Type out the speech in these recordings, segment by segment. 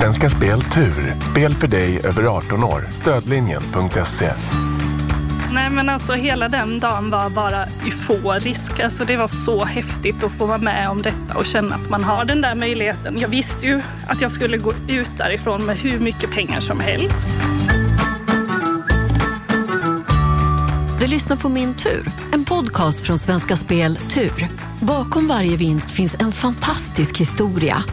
Svenska Spel Tur. Spel för dig över 18 år. Stödlinjen.se. Nej men alltså hela den dagen var bara euforisk. Alltså det var så häftigt att få vara med om detta och känna att man har den där möjligheten. Jag visste ju att jag skulle gå ut därifrån med hur mycket pengar som helst. Du lyssnar på Min tur, en podcast från Svenska Spel Tur. Bakom varje vinst finns en fantastisk historia.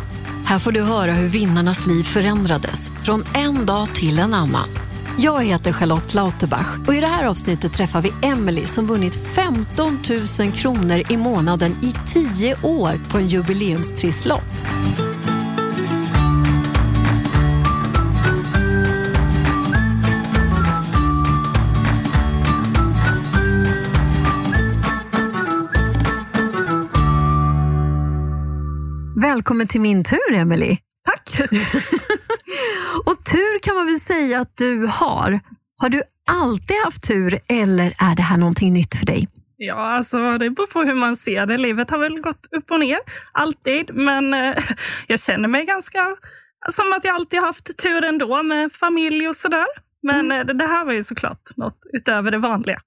Här får du höra hur vinnarnas liv förändrades från en dag till en annan. Jag heter Charlotte Lauterbach och i det här avsnittet träffar vi Emily som vunnit 15 000 kronor i månaden i 10 år på en jubileumstrisslott. Välkommen till min tur, Emily. Tack! Och tur kan man väl säga att du har. Har du alltid haft tur eller är det här någonting nytt för dig? Ja, alltså det beror på hur man ser det. Livet har väl gått upp och ner, alltid. Men eh, jag känner mig ganska som att jag alltid haft tur ändå med familj och sådär. Men mm. eh, det här var ju såklart något utöver det vanliga.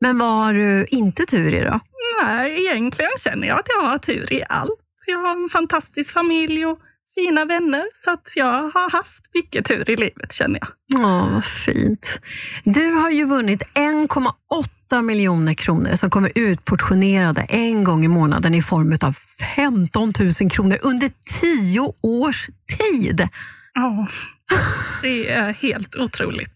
Men vad har du inte tur i då? Nej, egentligen känner jag att jag har tur i allt. Jag har en fantastisk familj och fina vänner. Så att jag har haft mycket tur i livet känner jag. Åh, vad fint. Du har ju vunnit 1,8 miljoner kronor som kommer utportionerade en gång i månaden i form av 15 000 kronor under tio års tid. Ja, det är helt otroligt.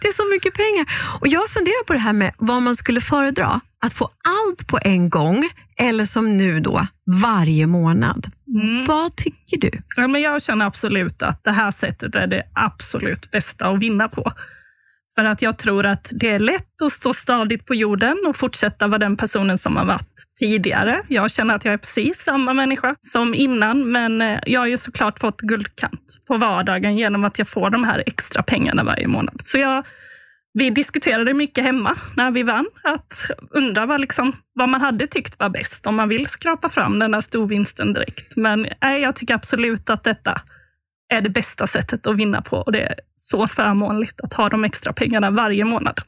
Det är så mycket pengar. Och Jag funderar på det här med vad man skulle föredra. Att få allt på en gång eller som nu då varje månad. Mm. Vad tycker du? Ja, men jag känner absolut att det här sättet är det absolut bästa att vinna på. För att jag tror att det är lätt att stå stadigt på jorden och fortsätta vara den personen som har varit tidigare. Jag känner att jag är precis samma människa som innan, men eh, jag har ju såklart fått guldkant på vardagen genom att jag får de här extra pengarna varje månad. Så jag vi diskuterade mycket hemma när vi vann, att undra vad, liksom, vad man hade tyckt var bäst, om man vill skrapa fram den där storvinsten direkt. Men nej, jag tycker absolut att detta är det bästa sättet att vinna på och det är så förmånligt att ha de extra pengarna varje månad.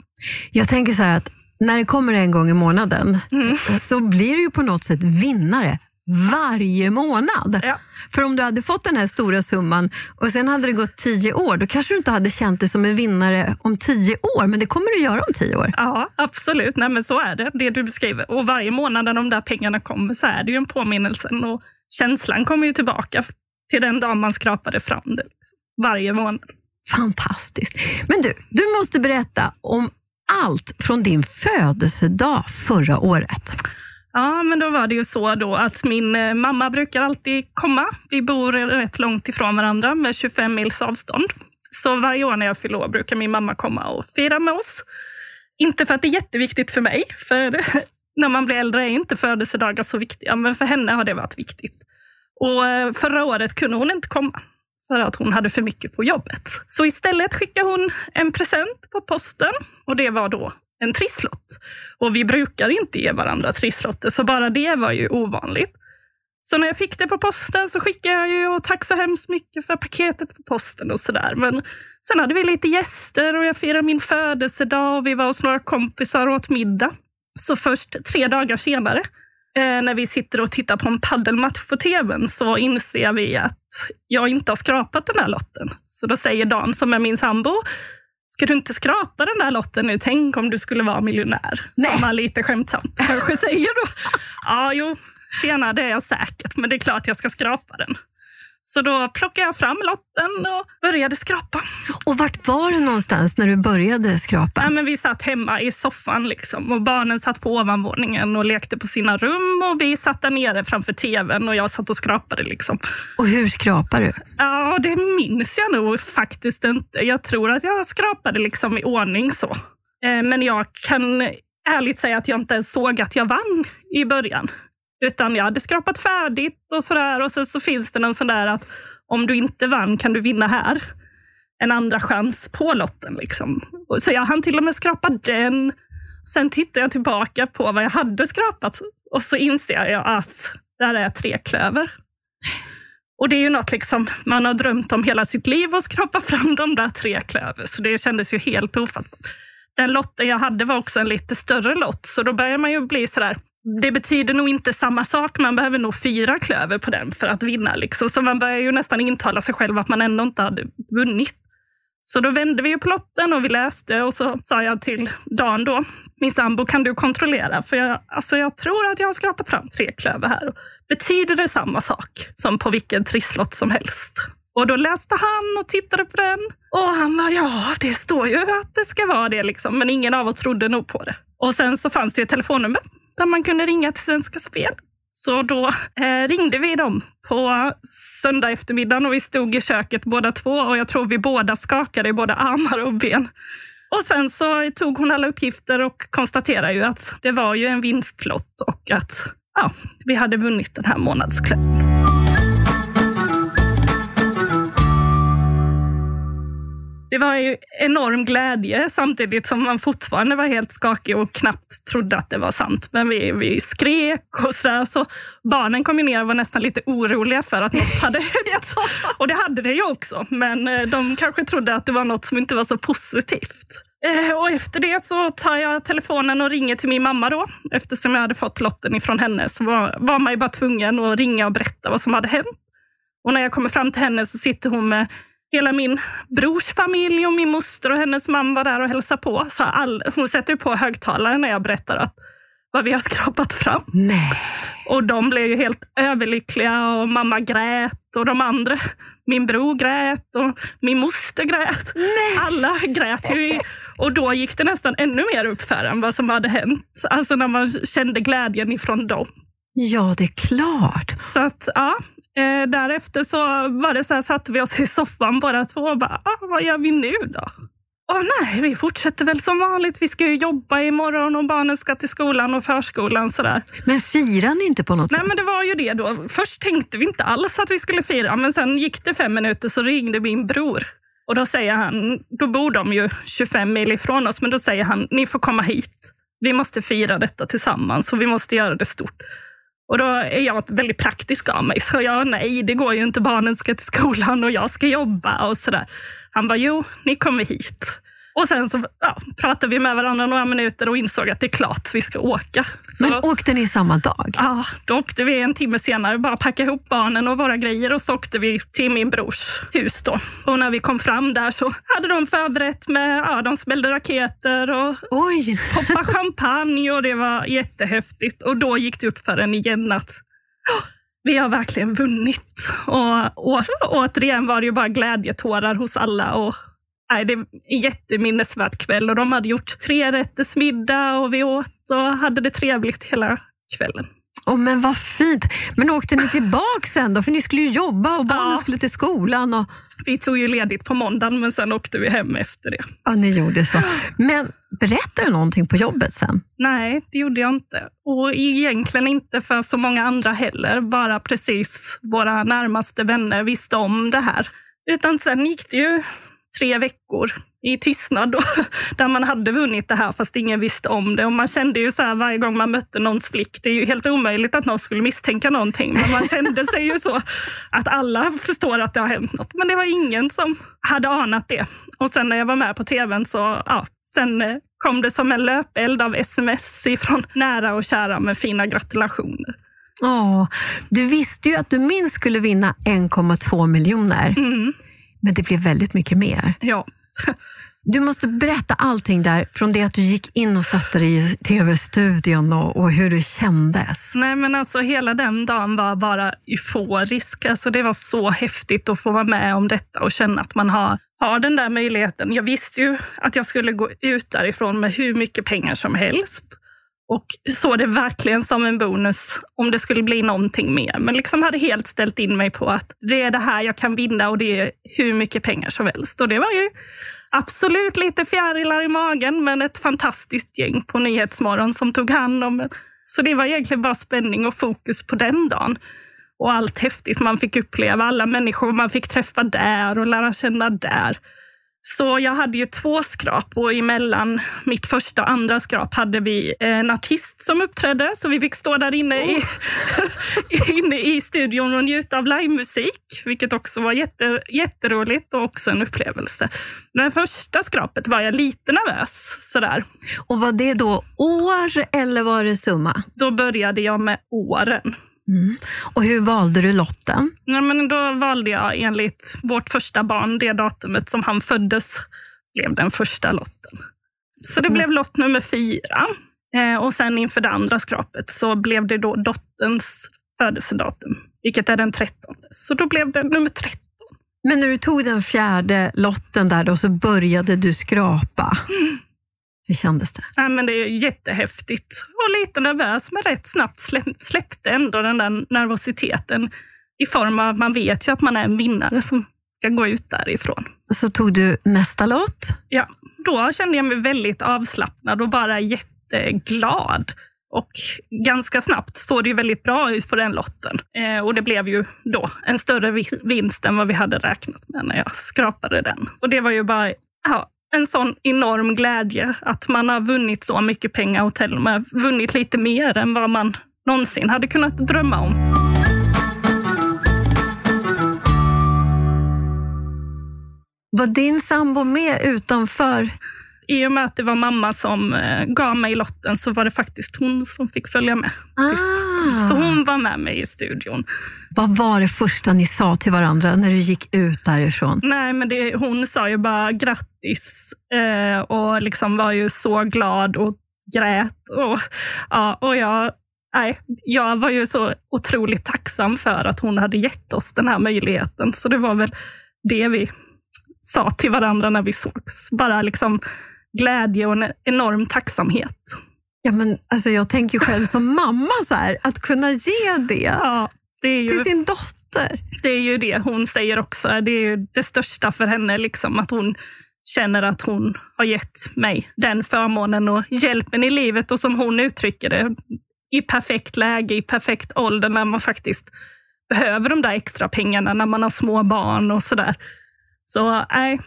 Jag tänker så här att när det kommer en gång i månaden mm. så blir du ju på något sätt vinnare varje månad. Ja. För om du hade fått den här stora summan och sen hade det gått tio år, då kanske du inte hade känt dig som en vinnare om tio år, men det kommer du göra om tio år. Ja, absolut. Nej, men så är det, det du beskriver. Och varje månad när de där pengarna kommer så är det ju en påminnelse och känslan kommer ju tillbaka till den dag man skrapade fram det. Liksom. Varje månad. Fantastiskt. Men du, du måste berätta om allt från din födelsedag förra året. Ja, men då var det ju så då att min eh, mamma brukar alltid komma. Vi bor rätt långt ifrån varandra med 25 mils avstånd. Så varje år när jag fyller år brukar min mamma komma och fira med oss. Inte för att det är jätteviktigt för mig, för när man blir äldre är inte födelsedagar så viktiga, men för henne har det varit viktigt. Och eh, förra året kunde hon inte komma för att hon hade för mycket på jobbet. Så istället skickade hon en present på posten och det var då en trisslott. Och vi brukar inte ge varandra trisslotter, så bara det var ju ovanligt. Så när jag fick det på posten så skickade jag ju och tack så hemskt mycket för paketet på posten och sådär. Men sen hade vi lite gäster och jag firade min födelsedag och vi var hos några kompisar och åt middag. Så först tre dagar senare, eh, när vi sitter och tittar på en paddelmatch på tvn, så inser vi att jag inte har skrapat den här lotten. Så då säger Dan, som är min sambo, Ska du inte skrapa den där lotten nu? Tänk om du skulle vara miljonär. Nej. Som man lite skämtsamt kanske säger då. Ja, jo, tjena, det är jag säkert, men det är klart jag ska skrapa den. Så då plockade jag fram lotten och började skrapa. Och vart var du någonstans när du började skrapa? Ja, men vi satt hemma i soffan liksom, och barnen satt på ovanvåningen och lekte på sina rum och vi satt där nere framför tvn och jag satt och skrapade. Liksom. Och hur skrapade du? Ja, det minns jag nog faktiskt inte. Jag tror att jag skrapade liksom i ordning så. Eh, men jag kan ärligt säga att jag inte ens såg att jag vann i början. Utan jag hade skrapat färdigt och sådär. Och sen så finns det någon sån där att om du inte vann kan du vinna här. En andra chans på lotten. Liksom. Så jag hann till och med skrapa den. Sen tittar jag tillbaka på vad jag hade skrapat och så inser jag att där är tre klöver. Och det är ju något liksom man har drömt om hela sitt liv att skrapa fram de där tre klöver. Så det kändes ju helt ofattbart. Den lotten jag hade var också en lite större lott, så då börjar man ju bli sådär, det betyder nog inte samma sak. Man behöver nog fyra klöver på den för att vinna. Liksom. Så man börjar ju nästan intala sig själv att man ändå inte hade vunnit. Så då vände vi på lotten och vi läste och så sa jag till Dan då, min sambo, kan du kontrollera? För jag, alltså jag tror att jag har skrapat fram tre klöver här. Betyder det samma sak som på vilken trisslott som helst? Och då läste han och tittade på den. Och han bara, ja, det står ju att det ska vara det. Liksom. Men ingen av oss trodde nog på det. Och sen så fanns det ett telefonnummer där man kunde ringa till Svenska Spel. Så då eh, ringde vi dem på söndag eftermiddag och vi stod i köket båda två och jag tror vi båda skakade i både armar och ben. Och sen så tog hon alla uppgifter och konstaterade ju att det var ju en vinstlott och att ja, vi hade vunnit den här månadsklubben. Det var ju enorm glädje samtidigt som man fortfarande var helt skakig och knappt trodde att det var sant. Men vi, vi skrek och sådär. Så barnen kom ner och var nästan lite oroliga för att något hade hänt. och det hade det ju också. Men eh, de kanske trodde att det var något som inte var så positivt. Eh, och efter det så tar jag telefonen och ringer till min mamma då. Eftersom jag hade fått lotten ifrån henne så var, var man ju bara tvungen att ringa och berätta vad som hade hänt. Och när jag kommer fram till henne så sitter hon med hela min brors familj och min moster och hennes man var där och hälsade på. Så all, hon sätter på högtalaren när jag berättar att, vad vi har skrapat fram. Nej. Och de blev ju helt överlyckliga och mamma grät och de andra, min bror grät och min moster grät. Nej. Alla grät ju. Och då gick det nästan ännu mer upp för en vad som hade hänt. Alltså när man kände glädjen ifrån dem. Ja, det är klart. Så att, ja, Eh, därefter så var det så här, satte vi oss i soffan båda två och bara, ah, vad gör vi nu då? Åh nej, vi fortsätter väl som vanligt. Vi ska ju jobba imorgon och barnen ska till skolan och förskolan. Sådär. Men firar ni inte på något nej, sätt? Men det var ju det då. Först tänkte vi inte alls att vi skulle fira, men sen gick det fem minuter så ringde min bror. Och då säger han, då bor de ju 25 mil ifrån oss, men då säger han, ni får komma hit. Vi måste fira detta tillsammans och vi måste göra det stort. Och då är jag väldigt praktisk av mig. Så jag, nej, det går ju inte. Barnen ska till skolan och jag ska jobba och sådär. Han bara, jo, ni kommer hit. Och sen så ja, pratade vi med varandra några minuter och insåg att det är klart vi ska åka. Så, Men åkte ni samma dag? Ja, då åkte vi en timme senare, bara packa ihop barnen och våra grejer och så åkte vi till min brors hus. Då. Och när vi kom fram där så hade de förberett med, ja, de smällde raketer och Oj! poppade champagne och det var jättehäftigt. Och då gick det upp för en igen att "Åh, vi har verkligen vunnit. Och, och återigen var det ju bara glädjetårar hos alla. Och, nej, det är en jätteminnesvärd kväll och de hade gjort trerättersmiddag och vi åt och hade det trevligt hela kvällen. Oh, men vad fint. Men åkte ni tillbaka sen då? För ni skulle ju jobba och barnen Ja. skulle till skolan. Och... Vi tog ju ledigt på måndagen men sen åkte vi hem efter det. Ja, ni gjorde så. Men berättade du någonting på jobbet sen? Nej, det gjorde jag inte. Och egentligen inte för så många andra heller. Bara precis våra närmaste vänner visste om det här. Utan sen gick det ju tre veckor i tystnad då, där man hade vunnit det här fast ingen visste om det. Och man kände ju så här varje gång man mötte någons flick, det är ju helt omöjligt att någon skulle misstänka någonting. Men man kände sig ju så att alla förstår att det har hänt något. Men det var ingen som hade anat det. Och sen när jag var med på tvn så ja, sen eh, kom det som en löpeld av sms ifrån nära och kära med fina gratulationer. Åh, du visste ju att du minst skulle vinna 1,2 miljoner. Mm, Men det blev väldigt mycket mer. ja. Du måste berätta allting där, från det att du gick in och satte dig i tv-studion och, och hur det kändes. Nej, men alltså hela den dagen var bara euforisk. Alltså, det var så häftigt att få vara med om detta och känna att man har, har den där möjligheten. Jag visste ju att jag skulle gå ut därifrån med hur mycket pengar som helst. Och såg det verkligen som en bonus om det skulle bli någonting mer. Men liksom hade helt ställt in mig på att det är det här jag kan vinna och det är hur mycket pengar som helst. Och det var ju absolut lite fjärilar i magen, men ett fantastiskt gäng på Nyhetsmorgon som tog hand om en. Så det var egentligen bara spänning och fokus på den dagen. Och allt häftigt man fick uppleva, alla människor man fick träffa där och lära känna där. Så jag hade ju två skrap och emellan mitt första och andra skrap hade vi en artist som uppträdde. Så vi fick stå där inne, oh. i, inne i studion och njuta av livemusik, vilket också var jätte, jätteroligt och också en upplevelse. Men första skrapet var jag lite nervös. Sådär. Och var det då år eller var det summa? Då började jag med åren. Mm. Och hur valde du lotten? Ja, men då valde jag enligt vårt första barn, det datumet som han föddes, blev den första lotten. Så det mm. blev lott nummer fyra. Eh, och sen inför det andra skrapet så blev det då dotterns födelsedatum, vilket är den 13. Så då blev det nummer 13. Men när du tog den fjärde lotten där då så började du skrapa. Mm. Hur kändes det? Ja, men det är jättehäftigt och lite nervös, men rätt snabbt släppte ändå den där nervositeten i form av att man vet ju att man är en vinnare som ska gå ut därifrån. Så tog du nästa lott? Ja, då kände jag mig väldigt avslappnad och bara jätteglad. Och ganska snabbt såg det ju väldigt bra ut på den lotten. Eh, och det blev ju då en större vinst än vad vi hade räknat med när jag skrapade den. Och det var ju bara ja, en sån enorm glädje att man har vunnit så mycket pengar och till och med vunnit lite mer än vad man någonsin hade kunnat drömma om. Var din sambo med utanför? I och med att det var mamma som eh, gav mig lotten så var det faktiskt hon som fick följa med. Ah. Så hon var med mig i studion. Vad var det första ni sa till varandra när du gick ut därifrån? Nej, men det, hon sa ju bara grattis eh, och liksom var ju så glad och grät. Och, ja, och jag, nej, jag var ju så otroligt tacksam för att hon hade gett oss den här möjligheten. Så det var väl det vi sa till varandra när vi sågs. Bara liksom glädje och en enorm tacksamhet. Ja, men alltså jag tänker själv som mamma, så här, att kunna ge det, ja, det ju, till sin dotter. Det är ju det hon säger också. Det är ju det största för henne, liksom, att hon känner att hon har gett mig den förmånen och hjälpen i livet och som hon uttrycker det, i perfekt läge, i perfekt ålder när man faktiskt behöver de där extra pengarna när man har små barn och sådär. Så nej,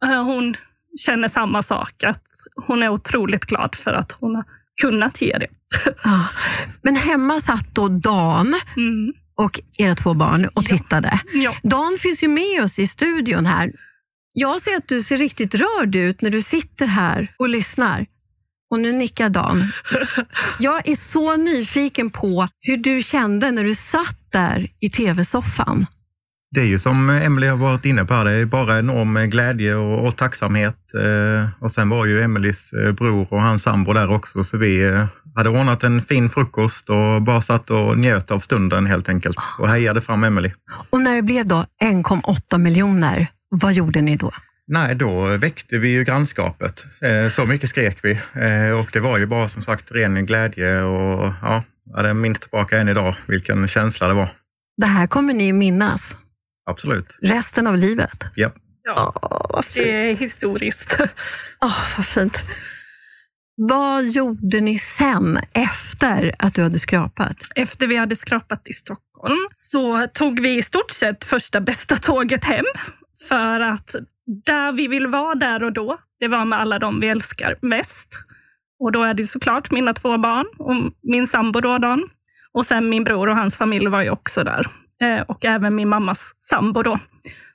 hon känner samma sak, att hon är otroligt glad för att hon har kunnat ge det. Ja. Men hemma satt då Dan mm. och era två barn och tittade. Ja. Dan finns ju med oss i studion här. Jag ser att du ser riktigt rörd ut när du sitter här och lyssnar. Och nu nickar Dan. Jag är så nyfiken på hur du kände när du satt där i tv-soffan. Det är ju som Emelie har varit inne på här, det är bara enorm glädje och, och tacksamhet. Eh, och sen var ju Emelies eh, bror och hans sambo där också, så vi eh, hade ordnat en fin frukost och bara satt och njöt av stunden helt enkelt och hejade fram Emelie. Och när det blev då 1,8 miljoner, vad gjorde ni då? Nej, då väckte vi ju grannskapet. Så mycket skrek vi och det var ju bara som sagt ren glädje och ja, jag minns tillbaka än idag vilken känsla det var. Det här kommer ni minnas? Absolut. Resten av livet? Ja. Ja, oh, det är historiskt. Oh, vad fint. Vad gjorde ni sen efter att du hade skrapat? Efter vi hade skrapat i Stockholm så tog vi i stort sett första bästa tåget hem. För att där vi vill vara där och då, det var med alla de vi älskar mest. Och då är det såklart mina två barn och min sambo då. Och sen min bror och hans familj var ju också där. Eh, och även min mammas sambo. Då.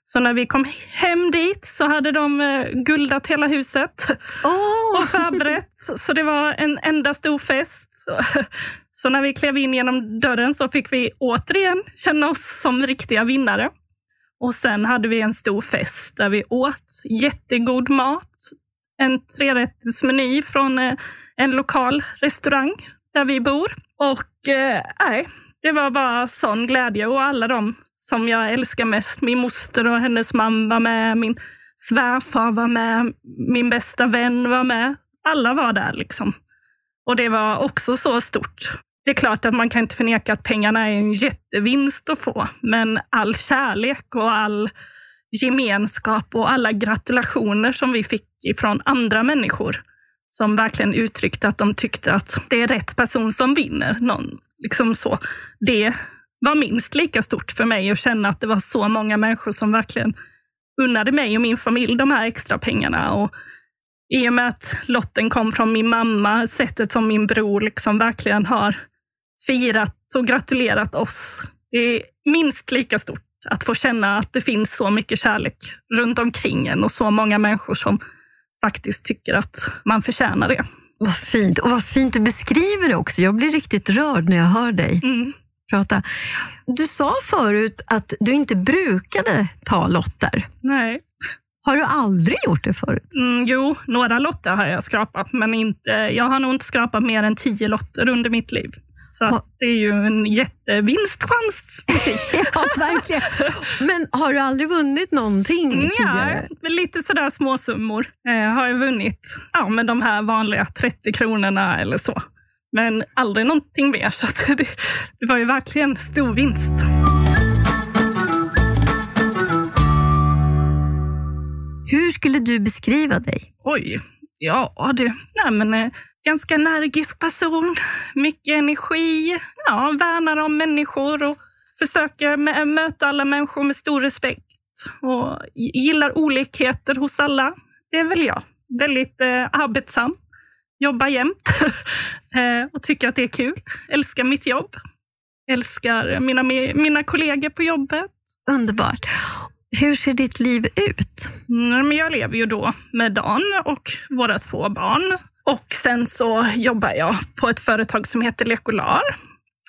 Så när vi kom hem dit så hade de eh, guldat hela huset oh. och förberett. Så det var en enda stor fest. Så när vi klev in genom dörren så fick vi återigen känna oss som riktiga vinnare. Och sen hade vi en stor fest där vi åt jättegod mat. En trerättersmeny från eh, en lokal restaurang där vi bor. Och äh, det var bara sån glädje och alla de som jag älskar mest. Min moster och hennes man var med, min svärfar var med, min bästa vän var med. Alla var där liksom. Och det var också så stort. Det är klart att man kan inte förneka att pengarna är en jättevinst att få, men all kärlek och all gemenskap och alla gratulationer som vi fick ifrån andra människor som verkligen uttryckte att de tyckte att det är rätt person som vinner. Någon liksom så. Det var minst lika stort för mig att känna att det var så många människor som verkligen unnade mig och min familj de här extra pengarna. Och I och med att lotten kom från min mamma, sättet som min bror liksom verkligen har firat och gratulerat oss. Det är minst lika stort att få känna att det finns så mycket kärlek runt omkring en och så många människor som faktiskt tycker att man förtjänar det. Vad fint. Och vad fint du beskriver det också. Jag blir riktigt rörd när jag hör dig Mm. prata. Du sa förut att du inte brukade ta lotter. Nej. Har du aldrig gjort det förut? Mm, jo, några lotter har jag skrapat, men inte, jag har nog inte skrapat mer än tio lotter under mitt liv. Så Ha- det är ju en jättevinstchans. Ja, verkligen. Men har du aldrig vunnit någonting Ja, tidigare? lite sådär småsummor eh, har jag vunnit. Ja, med de här vanliga 30 kronorna eller så. Men aldrig någonting mer, så det, det var ju verkligen stor vinst. Hur skulle du beskriva dig? Oj, ja du. Nej, men, eh, ganska energisk person, mycket energi, ja, värnar om människor och försöker möta alla människor med stor respekt och gillar olikheter hos alla. Det är väl jag. Väldigt eh, arbetsam, jobbar jämt eh, och tycker att det är kul. Älskar mitt jobb. Älskar mina, mina kollegor på jobbet. Underbart. Hur ser ditt liv ut? Mm, jag lever ju då med Dan och våra två barn. Och sen så jobbar jag på ett företag som heter Lekolar.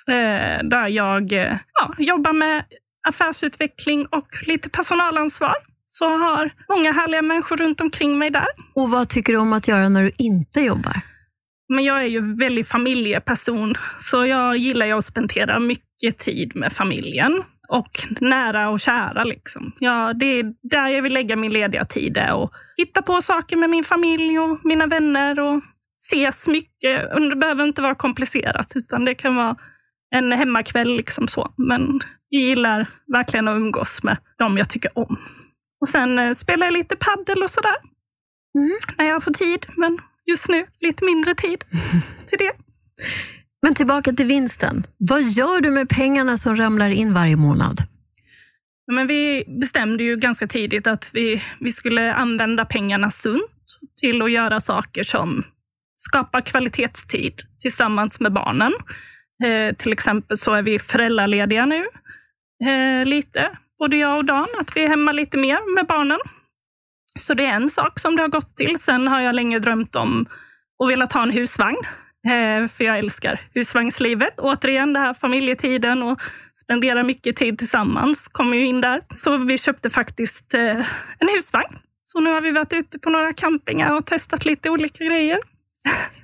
Eh, där jag eh, ja, jobbar med affärsutveckling och lite personalansvar. Så har många härliga människor runt omkring mig där. Och vad tycker du om att göra när du inte jobbar? Men jag är ju väldigt familjeperson, så jag gillar ju att spendera mycket tid med familjen och nära och kära. Liksom. Ja, det är där jag vill lägga min lediga tid och hitta på saker med min familj och mina vänner och ses mycket. Det behöver inte vara komplicerat, utan det kan vara en hemmakväll. Liksom så. Men jag gillar verkligen att umgås med dem jag tycker om. Och Sen eh, spelar jag lite paddel och sådär. Mm. När jag får tid, men just nu lite mindre tid till det. Men tillbaka till vinsten. Vad gör du med pengarna som ramlar in varje månad? Men vi bestämde ju ganska tidigt att vi, vi skulle använda pengarna sunt till att göra saker som skapar kvalitetstid tillsammans med barnen. Eh, till exempel så är vi föräldralediga nu, eh, lite, både jag och Dan, att vi är hemma lite mer med barnen. Så det är en sak som det har gått till. Sen har jag länge drömt om och velat ha en husvagn. Eh, för jag älskar husvagnslivet. Återigen, det här familjetiden och spendera mycket tid tillsammans kommer ju in där. Så vi köpte faktiskt eh, en husvagn. Så nu har vi varit ute på några campingar och testat lite olika grejer.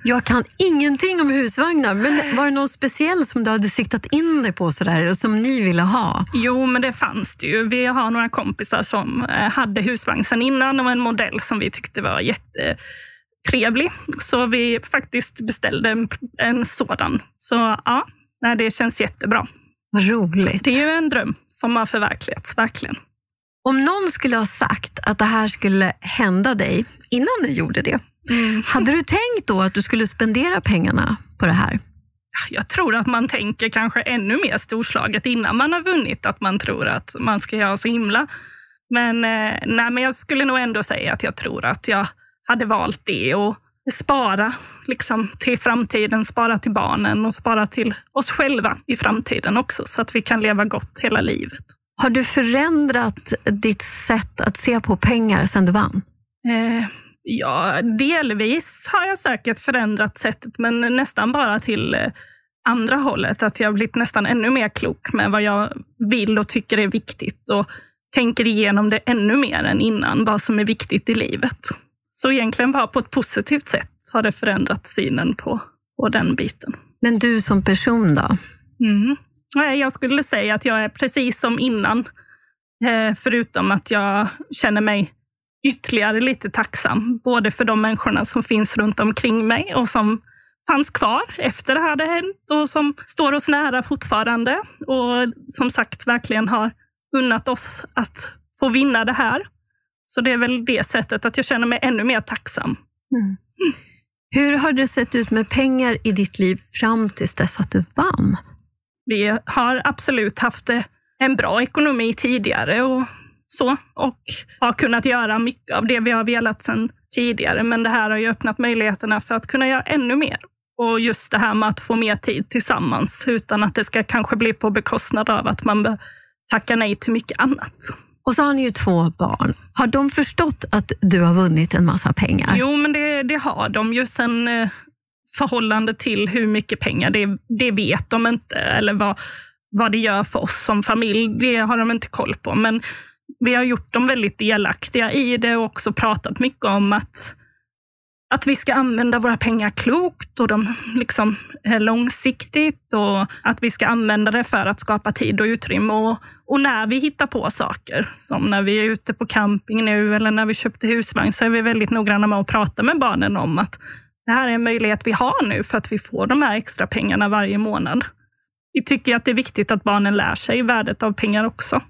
Jag kan ingenting om husvagnar, men var det någon speciell som du hade siktat in dig på sådär, och som ni ville ha? Jo, men det fanns det ju. Vi har några kompisar som eh, hade husvagn sedan innan och en modell som vi tyckte var jättetrevlig. Så vi faktiskt beställde en, en sådan. Så ja, det känns jättebra. Vad roligt. Det är ju en dröm som har förverkligats, verkligen. Om någon skulle ha sagt att det här skulle hända dig innan ni gjorde det, hade du tänkt då att du skulle spendera pengarna på det här? Jag tror att man tänker kanske ännu mer storslaget innan man har vunnit, att man tror att man ska göra så himla. Men, eh, nej, men jag skulle nog ändå säga att jag tror att jag hade valt det och spara liksom, till framtiden, spara till barnen och spara till oss själva i framtiden också, så att vi kan leva gott hela livet. Har du förändrat ditt sätt att se på pengar sedan du vann? Eh, ja, delvis har jag säkert förändrat sättet, men nästan bara till eh, andra hållet. Att jag har blivit nästan ännu mer klok med vad jag vill och tycker är viktigt och tänker igenom det ännu mer än innan, vad som är viktigt i livet. Så egentligen bara på ett positivt sätt har det förändrat synen på, på den biten. Men du som person då? Mm. Nej, Jag skulle säga att jag är precis som innan. Eh, förutom att jag känner mig ytterligare lite tacksam. Både för de människorna som finns runt omkring mig och som fanns kvar efter det hade hänt och som står oss nära fortfarande. Och som sagt verkligen har unnat oss att få vinna det här. Så det är väl det sättet att jag känner mig ännu mer tacksam. Hur har det sett ut med pengar i ditt liv fram tills dess att du vann? Vi har absolut haft en bra ekonomi tidigare och så och har kunnat göra mycket av det vi har velat sedan tidigare. Men det här har ju öppnat möjligheterna för att kunna göra ännu mer. Och just det här med att få mer tid tillsammans utan att det ska kanske bli på bekostnad av att man tackar nej till mycket annat. Och så har ni ju två barn. Har de förstått att du har vunnit en massa pengar? Jo, men det, det har de. Just en eh, förhållande till hur mycket pengar, det, det vet de inte. Eller vad, vad det gör för oss som familj, det har de inte koll på. Men vi har gjort dem väldigt delaktiga i det och också pratat mycket om att, att vi ska använda våra pengar klokt och de liksom långsiktigt och att vi ska använda det för att skapa tid och utrymme. Och, och när vi hittar på saker, som när vi är ute på camping nu eller när vi köpte husvagn, så är vi väldigt noggranna med att prata med barnen om att det här är en möjlighet vi har nu för att vi får de här extra pengarna varje månad. Vi tycker att det är viktigt att barnen lär sig värdet av pengar också.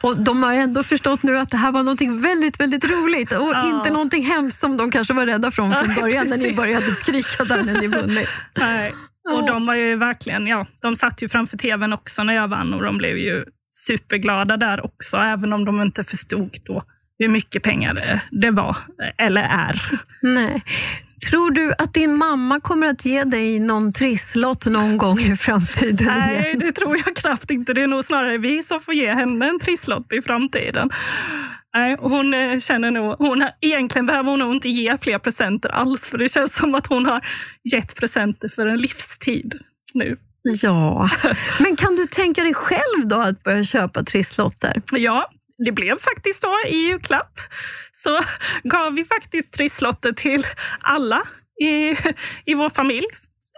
Och De har ändå förstått nu att det här var något väldigt, väldigt roligt och ja. inte någonting hemskt som de kanske var rädda från från början ja, när ni började skrika där när ni vunnit. Nej. Och de var ju verkligen, ja, de satt ju framför tvn också när jag vann och de blev ju superglada där också, även om de inte förstod då hur mycket pengar det var, eller är. Nej. Tror du att din mamma kommer att ge dig någon trisslott någon gång i framtiden? Nej, det tror jag knappt inte. Det är nog snarare vi som får ge henne en trisslott i framtiden. Nej, hon eh, känner nog, hon, egentligen behöver hon nog inte ge fler presenter alls, för det känns som att hon har gett presenter för en livstid nu. Ja, men kan du tänka dig själv då att börja köpa trisslotter? Ja, det blev faktiskt så i julklapp. Så gav vi faktiskt trisslotter till alla i, i vår familj.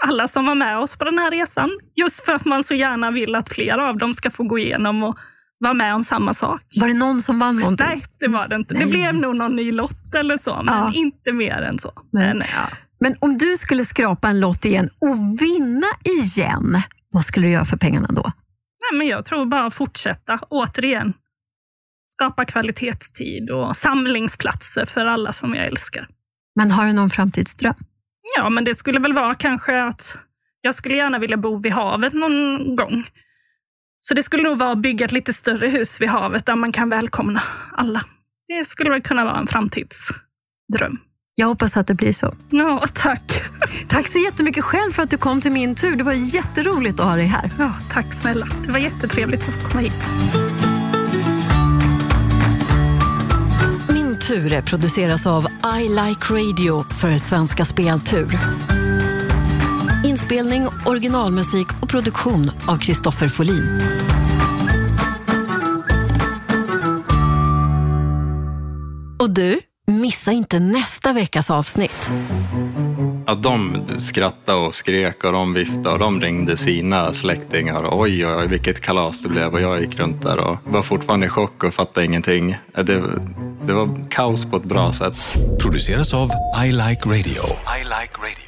Alla som var med oss på den här resan. Just för att man så gärna vill att fler av dem ska få gå igenom och vara med om samma sak. Var det någon som vann någonting? Nej, det var det inte. Nej. Det blev nog någon ny lott eller så, men ja. inte mer än så. Men, ja. men om du skulle skrapa en lott igen och vinna igen, vad skulle du göra för pengarna då? Nej, men jag tror bara fortsätta, återigen skapa kvalitetstid och samlingsplatser för alla som jag älskar. Men har du någon framtidsdröm? Ja, men det skulle väl vara kanske att jag skulle gärna vilja bo vid havet någon gång. Så det skulle nog vara att bygga ett lite större hus vid havet där man kan välkomna alla. Det skulle väl kunna vara en framtidsdröm. Jag hoppas att det blir så. Ja, tack. Tack så jättemycket själv för att du kom till min tur. Det var jätteroligt att ha dig här. Ja, tack snälla. Det var jättetrevligt att få komma hit. Ture produceras av I Like Radio för Svenska Speltur. Inspelning, originalmusik och produktion av Kristoffer Folin. Och du, missa inte nästa veckas avsnitt. Att de skrattade och skrek och de viftade och de ringde sina släktingar. Oj, oj, oj, vilket kalas det blev och jag gick runt där och var fortfarande i chock och fattade ingenting. Eh, det, det var kaos på ett bra sätt. Produceras av I Like Radio. I like radio.